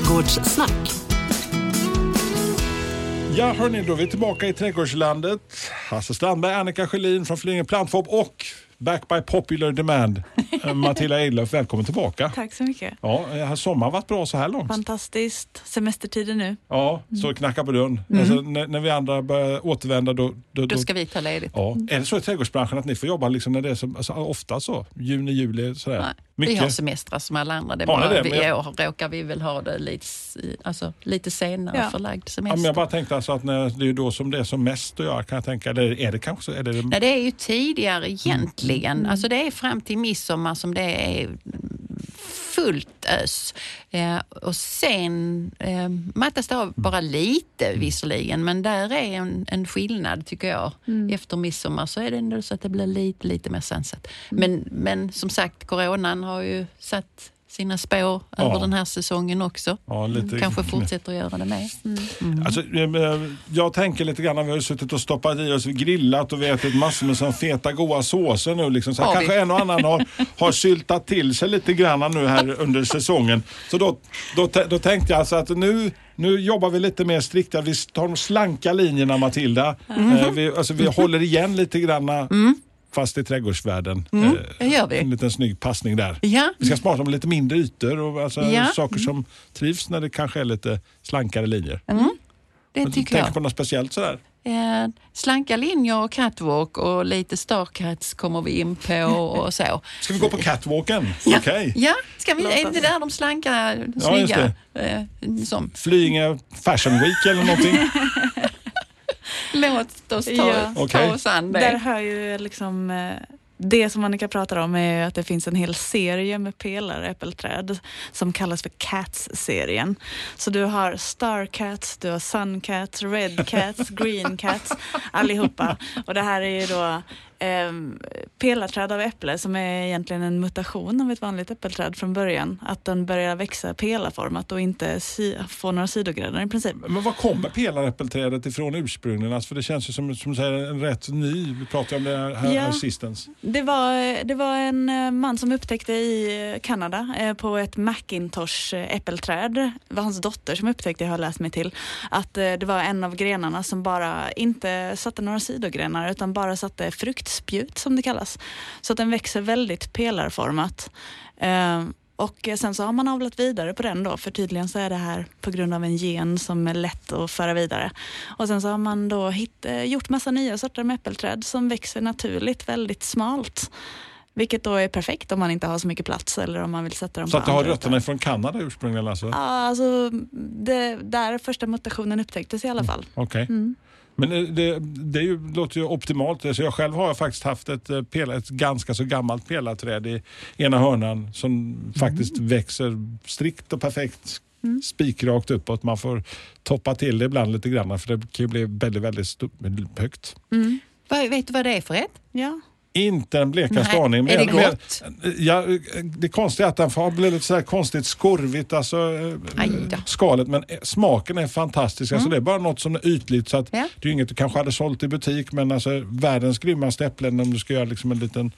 Trädgårdssnack. Ja, hörni, då är vi tillbaka i trädgårdslandet. Hasse Strandberg, Annika Sjölin från Flyinge Plantfob och Back by popular demand, Matilda Eidlof. Välkommen tillbaka. Tack så mycket. Ja, eh, har sommaren varit bra så här långt? Fantastiskt. Semestertider nu. Ja, så knacka på dörren. Alltså, när, när vi andra börjar återvända då... då, Då ska vi ta ledigt. Ja. Är det så i trädgårdsbranschen att ni får jobba liksom när det är så, alltså, ofta så? Juni, juli sådär? Nej, Mycket? Vi har semestrar som alla andra. Det bara, det? vi, jag- I år råkar vi väl ha det lite, alltså, lite senare Ja. förlagd Ja, semester. men jag bara tänkte alltså att när, det är då som det är som mest att göra kan jag tänka. Eller är det kanske så? Är det, Nej, det är ju tidigare egentligen. Mm. Alltså det är fram till midsommar som det är fullt ös. Eh, och sen eh, mattas det av bara lite visserligen, men där är en, en skillnad tycker jag. Efter midsommar så är det ändå så att det blir lite, lite mer sansat. Men, men som sagt, coronan har ju satt sina spår Ja. över den här säsongen också. ja, Kanske fortsätter att göra det med. Alltså, eh, jag tänker lite grann, vi har ju suttit och stoppat i oss, grillat och vi har ätit massor med såna feta goda såser nu. Liksom. Så vi? kanske en och annan har, har syltat till sig lite grann nu här under säsongen. Så då, då, då tänkte jag alltså att nu, nu jobbar vi lite mer strikta. Vi tar de slanka linjerna Matilda. Eh, vi, alltså, vi håller igen lite grann fast i trädgårdsvärlden. Eh, det gör vi. En liten snygg passning där. Ja, Vi ska smaka om lite mindre ytor och alltså Ja. saker som trivs när det kanske är lite slankare linjer. det Men tycker tänker jag. på något speciellt sådär? Eh, slanka linjer och catwalk och lite starcats kommer vi in på och så. Ska vi gå på catwalken? Ja, Okej. ja ska vi, är det där de slanka, just snygga? Eh, som. Flyinge Fashion Week eller någonting? Låt oss ta, Ja. ta Okej. oss an Där det. hör ju liksom eh, det som Annika pratar om är ju att det finns en hel serie med pelaräppelträd som kallas för Cats-serien. Så du har Star Cats, du har Sun Cats, Red Cats, Green Cats, allihopa. Och det här är ju då eh, pelarträd av äpple som är egentligen en mutation av ett vanligt äppelträd från början. Att den börjar växa pelarformat och inte si- få några sidogrenar i princip. Men var kommer pelaräppelträdet ifrån ursprungligen? Alltså, för det känns ju som, som säger, en rätt ny, vi pratade om det här, här Ja. sistens. Det var, det var en eh, man som upptäckte i eh, Kanada eh, på ett Macintosh äppelträd, det var hans dotter som upptäckte, jag har läst mig till, att eh, det var en av grenarna som bara inte satte några sidogrenar utan bara satte fruktspjut som det kallas. Så att den växer väldigt pelarformat. Eh, Och sen så har man avlat vidare på den då, för tydligen så är det här på grund av en gen som är lätt att föra vidare. Och sen så har man då hitt, eh, gjort massa nya sorter med äppelträd som växer naturligt väldigt smalt. Vilket då är perfekt om man inte har så mycket plats eller om man vill sätta dem Så på att det har rötterna från Kanada ursprungligen alltså? Ja, alltså det, där första mutationen upptäcktes i alla fall. Okej. Mm. Men det, det är ju, låter ju optimalt. Så jag själv har jag faktiskt haft ett, eh, pela, ett ganska så gammalt pelarträd i ena hörnan som faktiskt växer strikt och perfekt Mm. spikrakt uppåt. Man får toppa till det ibland lite grann för det kan ju bli väldigt, väldigt högt. Mm. Vad, vet du vad det är för ett? Ja. Inte en blekaste Nej, aning. är det gott? men- Ja, det konstiga är att den får bli lite så här konstigt skorvigt, alltså eh, skalet. Men smaken är fantastisk. Alltså, det är bara något som är ytligt. Så att Ja. Det är inget du kanske hade sålt i butik men alltså världens grymmaste äpplen om du ska göra liksom en liten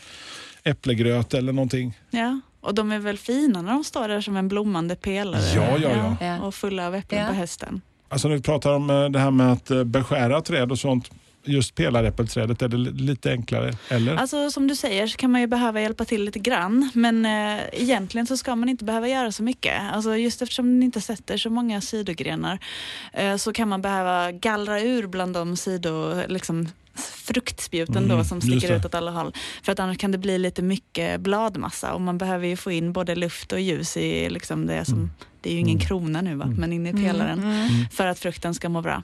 äpplegröt eller någonting. ja. Och de är väl fina när de står där som en blommande pelare. Ja, ja, ja. Och fulla av äpplen Ja. på hösten. Alltså när vi pratar om eh, det här med att eh, beskära träd och sånt. Just pelaräppelträdet är det lite enklare, eller? Alltså som du säger så kan man ju behöva hjälpa till lite grann. Men eh, egentligen så ska man inte behöva göra så mycket. Alltså just eftersom den inte sätter så många sidogrenar eh, så kan man behöva gallra ur bland de sido, liksom, fruktspjuten Mm, då som sticker ut åt alla håll. För att annars kan det bli lite mycket bladmassa och man behöver ju få in både luft och ljus i liksom det som, det är ju ingen Mm. krona nu va, Mm. men in i pelaren Mm. för att frukten ska må bra.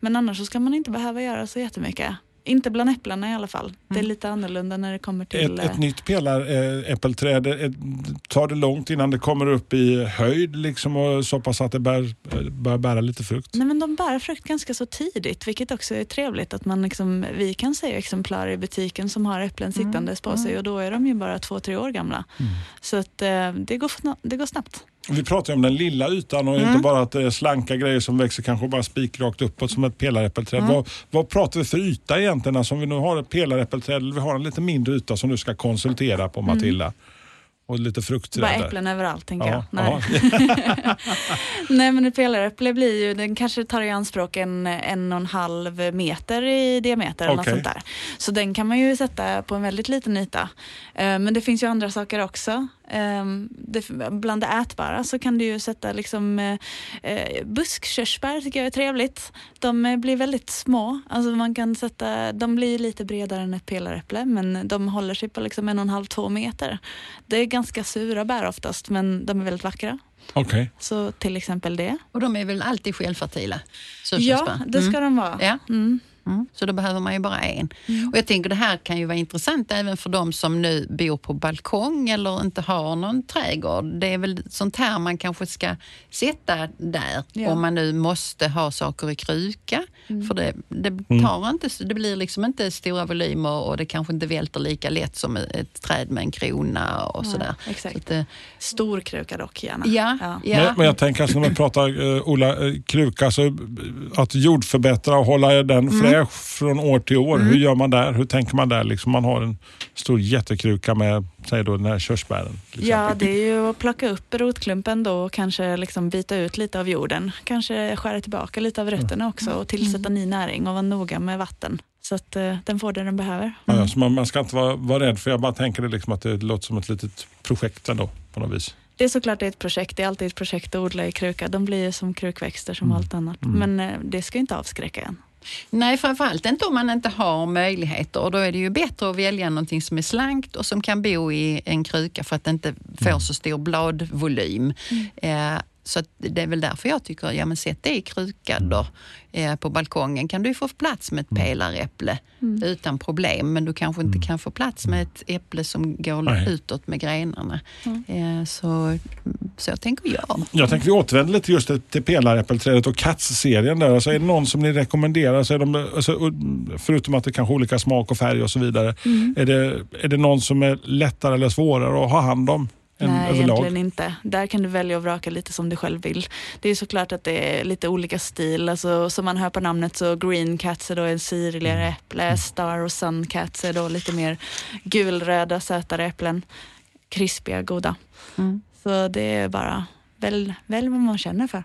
Men annars så ska man inte behöva göra så jättemycket. Inte bland äpplena i alla fall. Det är Mm. lite annorlunda när det kommer till... Ett, ett eh, nytt pelaräppelträd, eh, tar det långt innan det kommer upp i höjd liksom och så pass att det bär, eh, börjar bära lite frukt? Nej, men de bär frukt ganska så tidigt, vilket också är trevligt. att man liksom, Vi kan se exemplar i butiken som har äpplen Mm, sittandes på sig och då är de ju bara två, tre år gamla. Mm. Så att, eh, det, går, det går snabbt. Vi pratar ju om den lilla ytan och Mm. inte bara att det är slanka grejer som växer kanske bara spikrakt uppåt som ett pelaräppelträd. Mm. Vad, vad pratar vi för yta egentligen? Alltså om vi nu har ett pelaräppelträd eller vi har en lite mindre yta som du ska konsultera på Matilda. Och lite fruktträd Bara där. äpplen överallt tänker Ja, jag. Nej. Nej men ett pelaräpple blir ju, den kanske tar i anspråk en, en och en halv meter i diameter eller något sånt där. Så den kan man ju sätta på en väldigt liten yta. Eh, Men det finns ju andra saker också. Eh, Det, bland det ätbara så kan du ju sätta liksom eh, eh, buskkörsbär tycker jag är trevligt. De eh, blir väldigt små. Alltså man kan sätta, de blir lite bredare än ett pelaräpple men de håller sig på liksom en och en halv, två meter. Det är ganska sura bär oftast men de är väldigt vackra. Okej. Så till exempel det. Och de är väl alltid självfertila? Ja, det ska de vara. Ja. Mm. Mm. Så då behöver man ju bara en. Och jag tänker det här kan ju vara intressant även för de som nu bor på balkong eller inte har någon trädgård. Det är väl sånt här man kanske ska sätta där Ja. om man nu måste ha saker i kruka. För det, det, tar inte, det blir liksom inte stora volymer och det kanske inte välter lika lätt som ett, träd med en krona och Nej, sådär. exakt. Så att det, Stor kruka dock gärna. ja, Ja. ja. Men, men jag tänker alltså när vi pratar uh, Ola, eh, kruka, så, eh, att jordförbättra och hålla den Mm. Fräsch från år till år. Hur gör man där? Hur tänker man där? Liksom man har en stor jättekruka med säg då, den här körsbären. Ja, det är ju att plocka upp rotklumpen då och kanske liksom byta ut lite av jorden. Kanske skära tillbaka lite av rötterna också och tillsätta ny näring och vara noga med vatten. Så att eh, den får det den behöver. Ja, så man, man ska inte vara, vara rädd för jag bara tänker det liksom att det låter som ett litet projekt ändå på något vis. Det är såklart ett projekt. Det är alltid ett projekt att odla i kruka. De blir ju som krukväxter som allt annat. Men eh, det ska inte avskräcka en. Nej, framförallt inte om man inte har möjligheter. Och då är det ju bättre att välja någonting som är slankt och som kan bo i en kruka för att det inte får så stor bladvolym. Eh, så att det är väl därför jag tycker, ja men sätt det i kruka då. Eh, på balkongen kan du få plats med ett pelaräpple utan problem men du kanske inte kan få plats med ett äpple som går Nej. utåt med grenarna. Eh, så, så tänker jag. Jag tänker vi återvänder lite just till, pelaräppelträdet och Cats-serien där. Alltså är det någon som ni rekommenderar, så är de, alltså, förutom att det kanske är olika smak och färg och så vidare. Är, det, är det någon som är lättare eller svårare att ha hand om Nej, överlag? egentligen inte. Där kan du välja och vraka lite som du själv vill. Det är såklart att det är lite olika stil. Alltså, som man hör på namnet så Green Cats är då en syrligare Mm. äpple. Star och Sun Cats är då lite mer gulröda, sötare äpplen. Krispiga, goda. Mm. Så det är bara välj, välj vad man känner för.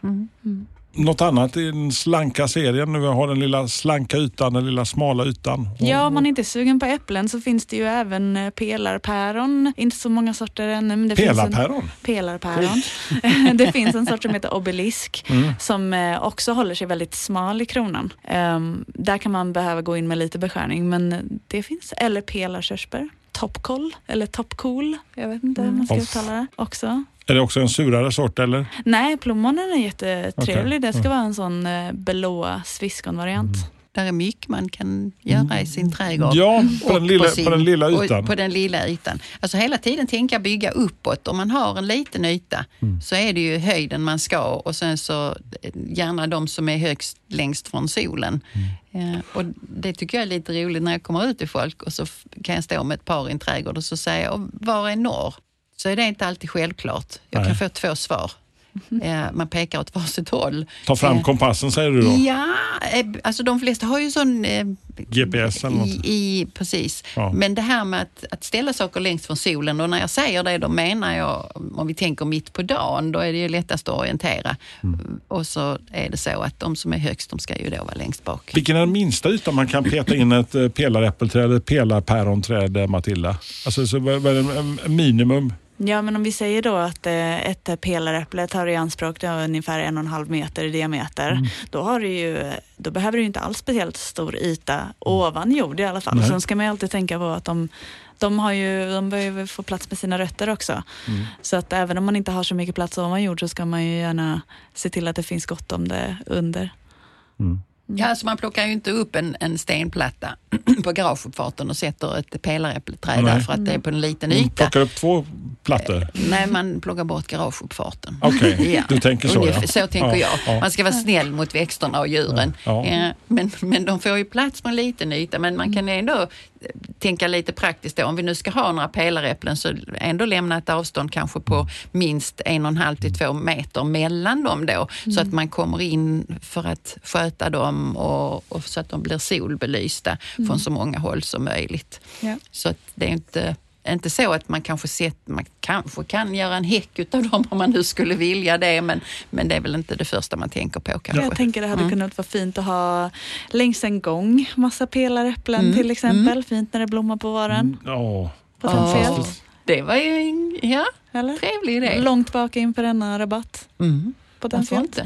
Något annat i den slanka serien? Nu har den lilla slanka ytan, den lilla smala ytan. Ja, om man inte är sugen på äpplen så finns det ju även eh, pelarpäron. Inte så många sorter ännu. Men det finns en- Pelarpäron? Pelarpäron. det finns en sort som heter obelisk Mm. som eh, också håller sig väldigt smal i kronan. Ehm, där kan man behöva gå in med lite beskärning men det finns. Eller pelarkörsbär. Topkol eller topcool. Jag vet inte hur man ska uttala det också. Är det också en surare sort eller? Nej, plommonen är jättetrevlig. Okej. Det ska vara en sån eh, blåa sviskon-variant. Där är mycket man kan göra i sin trädgård. Ja, på den lilla, sin- på den lilla ytan. På den lilla ytan. Alltså hela tiden tänka bygga uppåt. Om man har en liten yta Mm. så är det ju höjden man ska och sen så eh, gärna de som är högst längst från solen. Mm. Eh, och det tycker jag är lite roligt när jag kommer ut till folk och så kan jag stå med ett par i en trädgård och så säger jag, "Och var är norr? Så är det inte alltid självklart. Jag Nej. kan få två svar. Eh, man pekar åt varsitt håll. Ta fram Eh, kompassen säger du då? Ja, eh, alltså de flesta har ju sån... Eh, GPS eller något? i, i, Precis. Ja. Men det här med att, att ställa saker längst från solen och när jag säger det då menar jag, om vi tänker mitt på dagen, då är det ju lättast att orientera. Mm. Och så är det så att de som är högst, de ska ju då vara längst bak. Vilken är den minsta ytan man kan peta in ett pelaräppelträd eller pelarpäronträd, Matilda? Alltså, så vad är det, minimum? Ja, men om vi säger då att eh, ett pelaräpple tar i anspråk då ungefär en och en halv meter i diameter, då, har du ju, då behöver du ju inte alls speciellt stor yta ovan jord i alla fall. Nej. Sen ska man ju alltid tänka på att de, de, har ju, de behöver få plats med sina rötter också. Så att även om man inte har så mycket plats ovan jord så ska man ju gärna se till att det finns gott om det under. Ja, alltså man plockar ju inte upp en, en stenplatta på garageuppfarten och sätter ett pelaräppleträd där för att det är på en liten Mm, yta. Plockar upp två plattor? Nej, man plockar bort garageuppfarten. Okej, du tänker så, ungefär, ja. Så tänker Ja, jag. ja. Man ska vara snäll mot växterna och djuren. Ja. Eh, Men, men de får ju plats på en liten yta. Men man kan ändå eh, tänka lite praktiskt då. Om vi nu ska ha några pelaräpplen så ändå lämna ett avstånd kanske på minst en och en halv till två meter mellan dem då. Så att man kommer in för att sköta dem och, och så att de blir solbelysta från så många håll som möjligt. Ja. Så att det är inte inte så att man kanske, sett, man kanske kan göra en häck utav dem om man nu skulle vilja det, men, men det är väl inte det första man tänker på kanske. Jag tänker det hade Mm. kunnat vara fint att ha längs en gång, massa pelaräpplen Mm, till exempel. Fint när det blommar på våren. Ja, Potentiellt. fantastiskt. Det var ju en ja, Eller? trevlig idé. Långt bak in på denna rabatt. Mm. Varför Potentiellt. inte?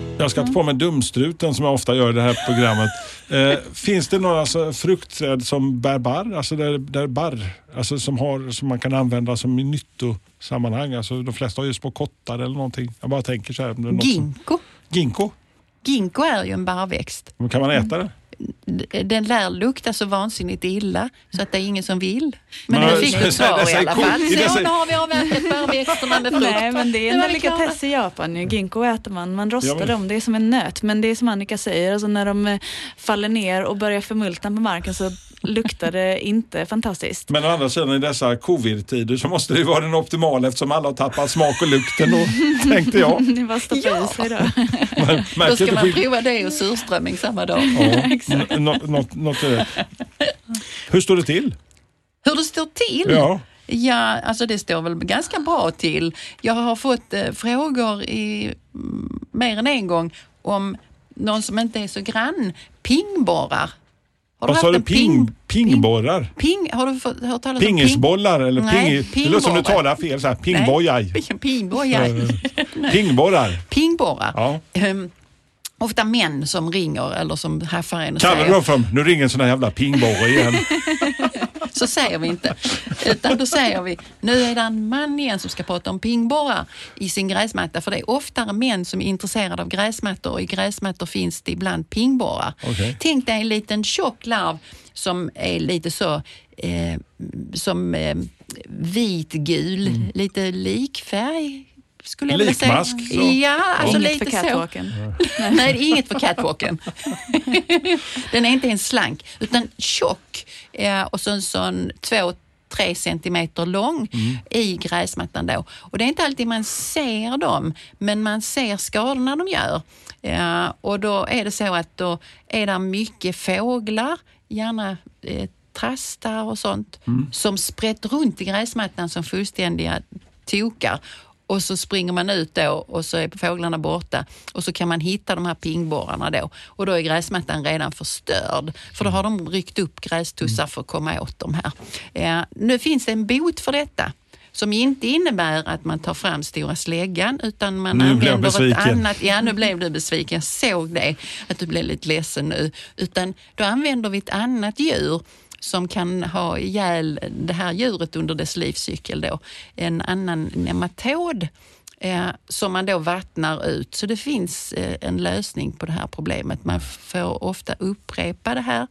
Jag ska ta på mig dumstruten som jag ofta gör i det här programmet. Eh, finns det några alltså, fruktträd som bär barr? Alltså, där, där barr alltså, som, har, som man kan använda som i nyttosammanhang? Alltså, de flesta har ju små kottar eller någonting. Jag bara tänker så här. något som-. Ginkgo? Ginkgo är ju en barrväxt. Men Kan man äta det? Den lär lukta så vansinnigt illa så att det är ingen som vill. Men Men det- fick du ett svar i alla fall. Så nu har vi avverkat barrväxterna med frukt. Nej, men det är en delikatess i Japan. Ginkgo äter man. Man rostar Ja, men- dem. Det är som en nöt. Men det är som Annika säger, alltså när de eh, faller ner och börjar förmultna på marken så luktar det inte fantastiskt. Men å andra sidan i dessa covid-tider så måste det ju vara den optimala eftersom alla har tappat smak och lukten då, tänkte jag. Det var stoppa Ja. i sig då. Men, Då ska man prova det och surströmming samma dag. Ja, något, något, eh. Hur står det till? Hur det står till? Ja. Ja, alltså det står väl ganska bra till. Jag har fått eh, frågor i, mm, mer än en gång om någon som inte är så grann. Pingborrar. Har Vad sa du? Ping, pingborrar? Ping, har du fått, hört talas om Pingisbollar eller Nej, ping... Det låter som du pingborrar. talar fel. Så här, pingbojaj. Nej, Pingborrar. Pingborrar. Pingborrar. Ja. Ehm, ofta män som ringer eller som haffar en och Kallar du säger, för nu ringer en sån här jävla pingborre igen. så säger vi inte. Utan då säger vi, nu är det en man igen som ska prata om pingborrar i sin gräsmatta. För det är oftare män som är intresserade av gräsmattor och i gräsmattor finns det ibland pingborrar. Okej. Tänk dig en liten tjock larv som är lite så eh, som eh, vitgul, lite likfärg. Skulle jag vilja säga. Likmask, så. Ja, alltså Inget lite för så. catwalken. Nej, det är inget för catwalken. Den är inte ens slank, utan tjock eh, och så en sån två tre centimeter lång i gräsmattan då. Och det är inte alltid man ser dem, men man ser skadorna de gör. Eh, och då är det så att då är det mycket fåglar, gärna eh, trastar och sånt, som sprätter runt i gräsmattan som fullständiga tokar. Och så springer man ut då och så är fåglarna borta och så kan man hitta de här pingborrarna då. Och då är gräsmattan redan förstörd för då har de ryckt upp grästussar för att komma åt de här. Eh, nu finns det en bot för detta som inte innebär att man tar fram stora släggan utan man Nu använder ett annat... Ja, nu blev du besviken. Jag såg det, att du blev lite ledsen nu. Utan då använder vi ett annat djur som kan ha ihjäl det här djuret under dess livscykel. Då. En annan nematod eh, som man då vattnar ut. Så det finns eh, en lösning på det här problemet. Man får ofta upprepa det här.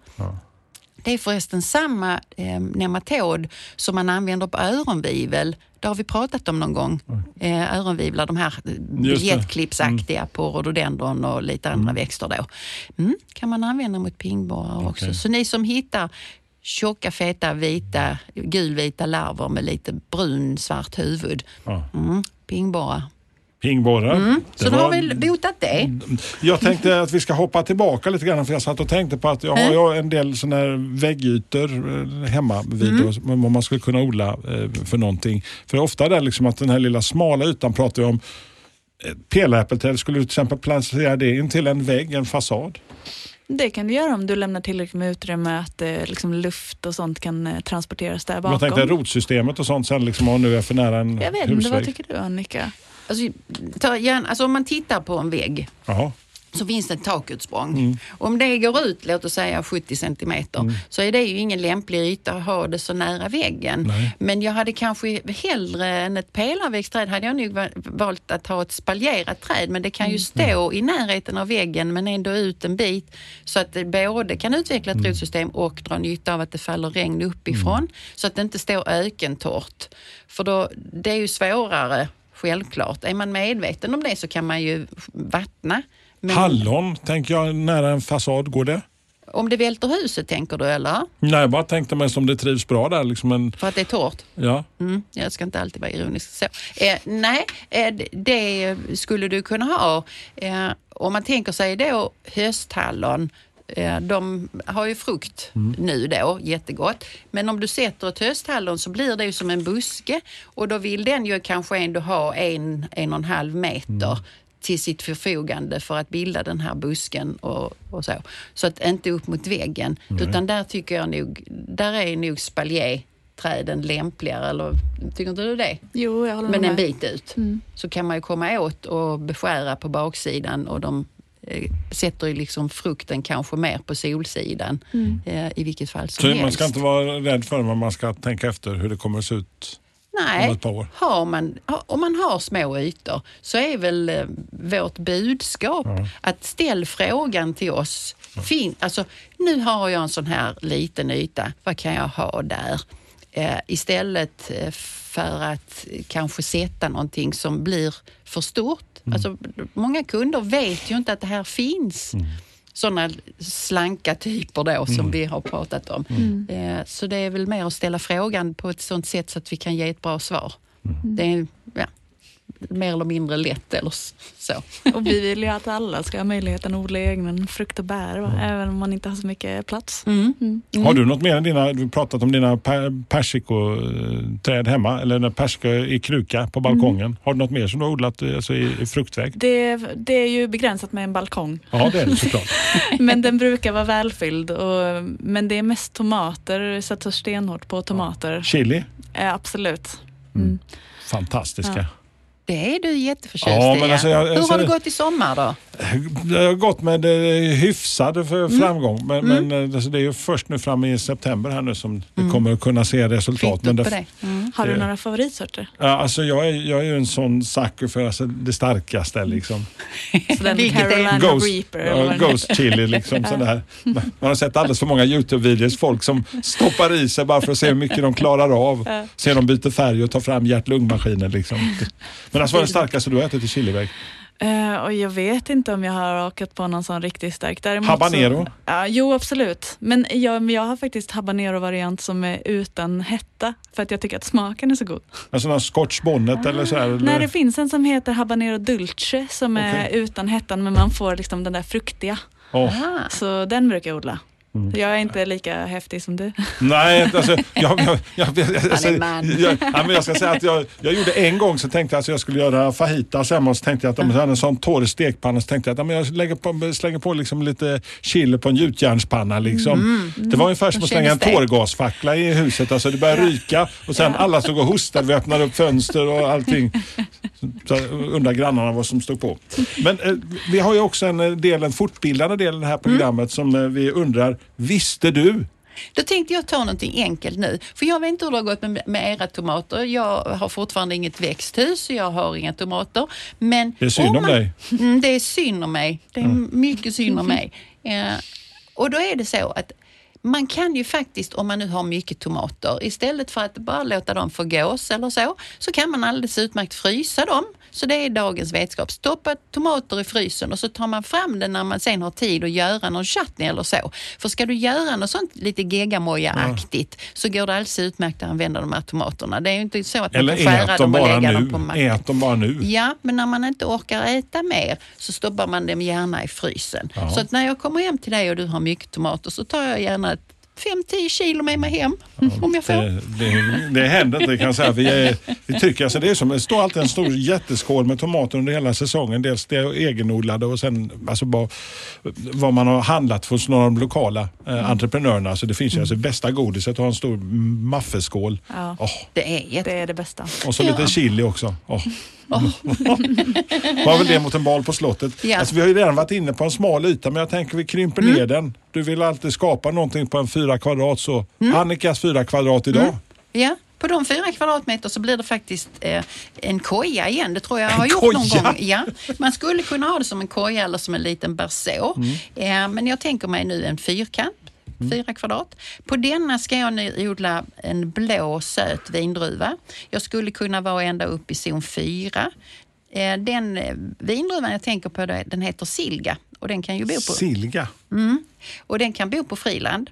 Det är förresten samma eh, nematod som man använder på öronvivel. Det har vi pratat om någon gång. Eh, öronvivlar, de här eh, biljettklippsaktiga på rhododendron och lite andra växter då. Mm, kan man använda mot pingborrar också. Okej. Så ni som hittar tjocka, feta, vita, gulvita larver med lite brun, svart huvud. Mm, pingborrar. Pingborrar. Mm. Så då var- har vi botat det. Jag tänkte att vi ska hoppa tillbaka lite grann för jag satt och tänkte på att jag har ju en del såna här väggytor eh, hemma vid Mm. vad man skulle kunna odla eh, för någonting. För ofta är det liksom att den här lilla smala ytan pratar jag om eh, Pelaräppelträd, skulle du till exempel placera det in till en vägg, en fasad? Det kan du göra om du lämnar tillräckligt med utrymme att eh, liksom luft och sånt kan eh, transporteras där bakom. Jag tänkte rotsystemet och sånt sen liksom om nu är för nära en Jag vet inte, vad husvägg. tycker du Annika? Alltså, ta gärna, alltså om man tittar på en vägg Jaha. Så finns det ett takutsprång. Om det går ut, låt oss säga 70 centimeter, så är det ju ingen lämplig yta att ha det så nära väggen. Nej. Men jag hade kanske hellre än ett pelarväxtträd hade jag nog va- valt att ha ett spaljerat träd. Men det kan ju stå i närheten av väggen men ändå ut en bit så att det både kan utveckla ett rotsystem och dra nytta av att det faller regn uppifrån. Så att det inte står ökentorrt. För då, det är ju svårare, självklart. Är man medveten om det så kan man ju vattna. Men Hallon, tänker jag, nära en fasad, går det? om det välter huset tänker du eller? Nej, jag bara tänkte mig som det trivs bra där. Liksom en, För att det är torrt? ja. Mm, jag ska inte alltid vara ironisk så. Eh, nej, eh, det- skulle du kunna ha. Eh, om man tänker sig då hösthallon, eh, de har ju frukt nu då, jättegott. Men om du sätter ett hösthallon så blir det ju som en buske och då vill den ju kanske ändå ha en, en och en halv meter till sitt förfogande för att bilda den här busken och, och så. Så att inte upp mot väggen. Utan där tycker jag nog, där är nog spaljéträden lämpligare. Eller tycker inte du det? Jo, jag håller Men med. en bit ut. Så kan man ju komma åt och beskära på baksidan och de eh, sätter ju liksom frukten kanske mer på solsidan eh, i vilket fall som Så helst. man ska inte vara rädd för det, men man ska tänka efter hur det kommer att se ut. Nej, har man, om man har små ytor så är väl eh, vårt budskap att ställ frågan till oss. Fin, alltså, nu har jag en sån här liten yta, vad kan jag ha där? Eh, istället eh, för att kanske sätta någonting som blir för stort. Alltså, många kunder vet ju inte att det här finns. Sådana slanka typer då som vi har pratat om. Eh, Så det är väl mer att ställa frågan på ett sådant sätt så att vi kan ge ett bra svar. Det är mer eller mindre lätt eller så. Och vi vill ju att alla ska ha möjligheten att odla egen frukt och bär, va? även om man inte har så mycket plats. Mm. Har du något mer än dina, du pratat om dina per, persikoträd hemma, eller en persika i kruka på balkongen. Har du något mer som du har odlat eh, alltså, i, i fruktväg? Det, det är ju begränsat med en balkong, Ja, det är det såklart. men den brukar vara välfylld. Och, men det är mest tomater, satsar stenhårt på tomater. Chili, Eh, absolut. Mm. fantastiska. Ja. Det är du jätteförtjust Ja, i. alltså jag- Hur alltså- har det gått i sommar då? Det har gått med hyfsad för Mm. framgång. Men, men eh, alltså, det är ju först nu fram i september här nu som vi kommer att kunna se resultat. Men det, på det? Mm. Har du Det- några favoritsorter? ja, alltså, jag, är, jag är ju en sån sucker för alltså, det starkaste. Liksom. Så den Carolina Ghost, Reaper? ja, ghost chili. Liksom, sådär. Man har sett alldeles för många Youtube-videos. Folk som stoppar i sig bara för att se hur mycket de klarar av. Se de byter färg och tar fram hjärt-lungmaskinen. Liksom. Men vad är den starkaste du har ätit i chiliväg? Eh, och jag vet inte om jag har rakat på någon sån riktigt stark. Däremot Habanero? Så, ja, jo, absolut. Men jag, jag har faktiskt habanero-variant som är utan hetta. För att jag tycker att smaken är så god. En sån här scotch bonnet eller så här, eller? Nej, det finns en som heter habanero dulce som är Okej. utan hettan men man får liksom den där fruktiga. Ah. Så den brukar jag odla. Mm. Jag är inte lika häftig som du. Nej, alltså, jag, jag, jag, alltså, jag, ja, men jag ska säga att jag, jag gjorde en gång så tänkte jag att jag skulle göra fajitas hemma och så tänkte jag att om jag hade en sån torr stekpanna så tänkte jag att jag lägger på, slänger på liksom lite chili på en gjutjärnspanna. Liksom. Det var ungefär som att slänga en tårgasfackla i huset. Alltså, det började ryka och sen alla stod och hostade. Vi öppnade upp fönster och allting. Så undrar grannarna vad som stod på. Men eh, vi har ju också en eh, del, en fortbildande del i det här programmet som eh, vi undrar, visste du? Då tänkte jag ta någonting enkelt nu. För jag vet inte hur det har gått med, med era tomater. Jag har fortfarande inget växthus, så jag har inga tomater. Men Det är synd om man- dig. Mm, det är synd om mig. Det är mycket synd om mig. Eh, och då är det så att man kan ju faktiskt, om man nu har mycket tomater, istället för att bara låta dem förgås eller så, så kan man alldeles utmärkt frysa dem. Så det är dagens vetskap. Stoppa tomater i frysen och så tar man fram det när man sen har tid att göra någon chutney eller så. För ska du göra något sånt lite geggamoja-aktigt så går det alldeles utmärkt att använda de här tomaterna. Det är ju inte så att man Eller får skära dem och lägga nu. dem på mackan. Ät dem bara nu. Ja, men när man inte orkar äta mer så stoppar man dem gärna i frysen. Ja. Så att när jag kommer hem till dig och du har mycket tomater så tar jag gärna ett 5-10 kilo med mig hem om jag får. Det, det, det händer inte kan jag säga. Vi, är, vi tycker alltså det är som, det står alltid en stor jätteskål med tomater under hela säsongen. Dels det egenodlade och sen alltså bara, vad man har handlat hos några av de lokala eh, entreprenörerna. Så det finns ju alltså bästa godiset att ha en stor maffeskål. Ja. Åh, Det är jätte... Det är det bästa. och så Ja. lite chili också. Åh. Var väl det mot en bal på slottet. Ja. Alltså, vi har ju redan varit inne på en smal yta men jag tänker vi krymper Mm. ner den. Du vill alltid skapa någonting på en fyra kvadrat så Mm. Annikas fyra kvadrat idag. Ja, på de fyra kvadratmeter så blir det faktiskt eh, en koja igen. Det tror jag En har gjort någon gång. Ja, man skulle kunna ha det som en koja eller som en liten berså. Mm. Eh, men jag tänker mig nu en fyrkant. Fyra kvadrat. På denna ska jag nu odla en blå söt vindruva. Jag skulle kunna vara ända upp i zon 4. Eh, den eh, vindruvan jag tänker på den heter Silga och den kan ju bo på Silga. och den kan bo på friland.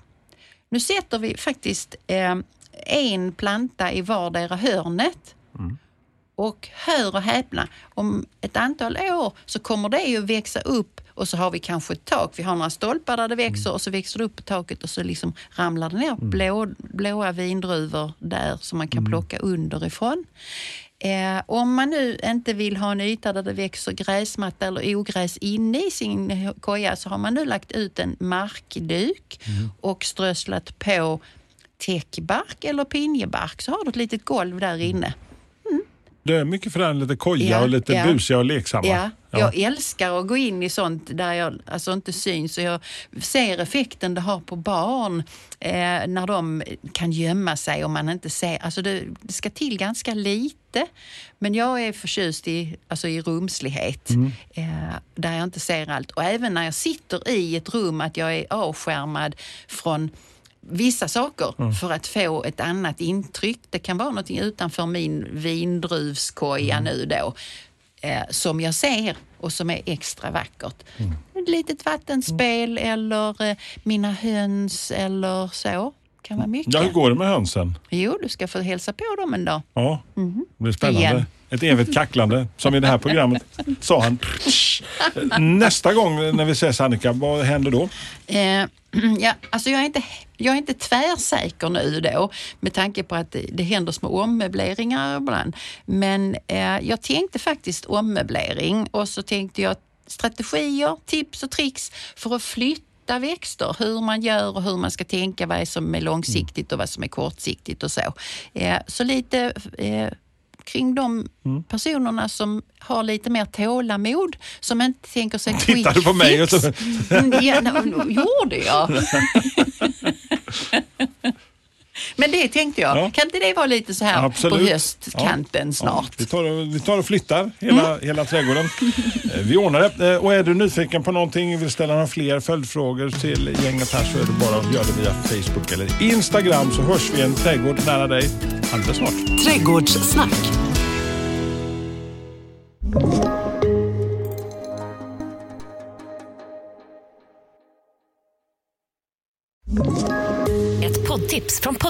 Nu sätter vi faktiskt eh, en planta i vardera hörnet. Och hör och häpna, om ett antal år så kommer det ju växa upp och så har vi kanske ett tak. Vi har några stolpar där det växer och så växer det upp på taket och så liksom ramlar det ner blå, blåa vindruvor där som man kan plocka underifrån. Eh, om man nu inte vill ha en yta där det växer gräsmatta eller ogräs inne i sin koja så har man nu lagt ut en markduk och strösslat på täckbark eller pinjebark så har du ett litet golv där inne. Det är mycket för den lite koja Ja, och lite ja. busiga och leksamma. Ja, jag älskar att gå in i sånt där jag alltså inte syns och jag ser effekten det har på barn eh, när de kan gömma sig och man inte ser. Alltså det, det ska till ganska lite. Men jag är förtjust i, alltså i rumslighet eh, där jag inte ser allt. Och även när jag sitter i ett rum att jag är avskärmad från vissa saker för att få ett annat intryck. Det kan vara något utanför min vindruvskoja nu då eh, som jag ser och som är extra vackert. Ett litet vattenspel eller eh, mina höns eller så. Kan vara mycket. Ja, hur går det med hönsen? Jo, du ska få hälsa på dem en dag. Ja, det blir spännande. Igen. Ett evigt kacklande, som i det här programmet, sa han. Nästa gång när vi ses Annika, vad händer då? Eh, ja, alltså jag, är inte, jag är inte tvärsäker nu då med tanke på att det, det händer små ommöbleringar ibland. Men eh, jag tänkte faktiskt ommöblering och så tänkte jag strategier, tips och tricks för att flytta växter, hur man gör och hur man ska tänka vad som är långsiktigt och vad som är kortsiktigt och så. Eh, så lite eh, kring de personerna som har lite mer tålamod, som inte tänker sig quick Tittar du på mig och så- Mm, Ja, no, gjorde jag. Men det tänkte jag. Ja. Kan inte det vara lite så här Absolut. på höstkanten snart? Ja, vi, tar och, vi tar och flyttar hela, hela trädgården. Eh, Vi ordnar det. Eh, Och är du nyfiken på någonting, vill ställa några fler följdfrågor till gänget här så är det bara att göra det via Facebook eller Instagram så hörs vi i en trädgård nära dig alldeles snart. Trädgårdssnack.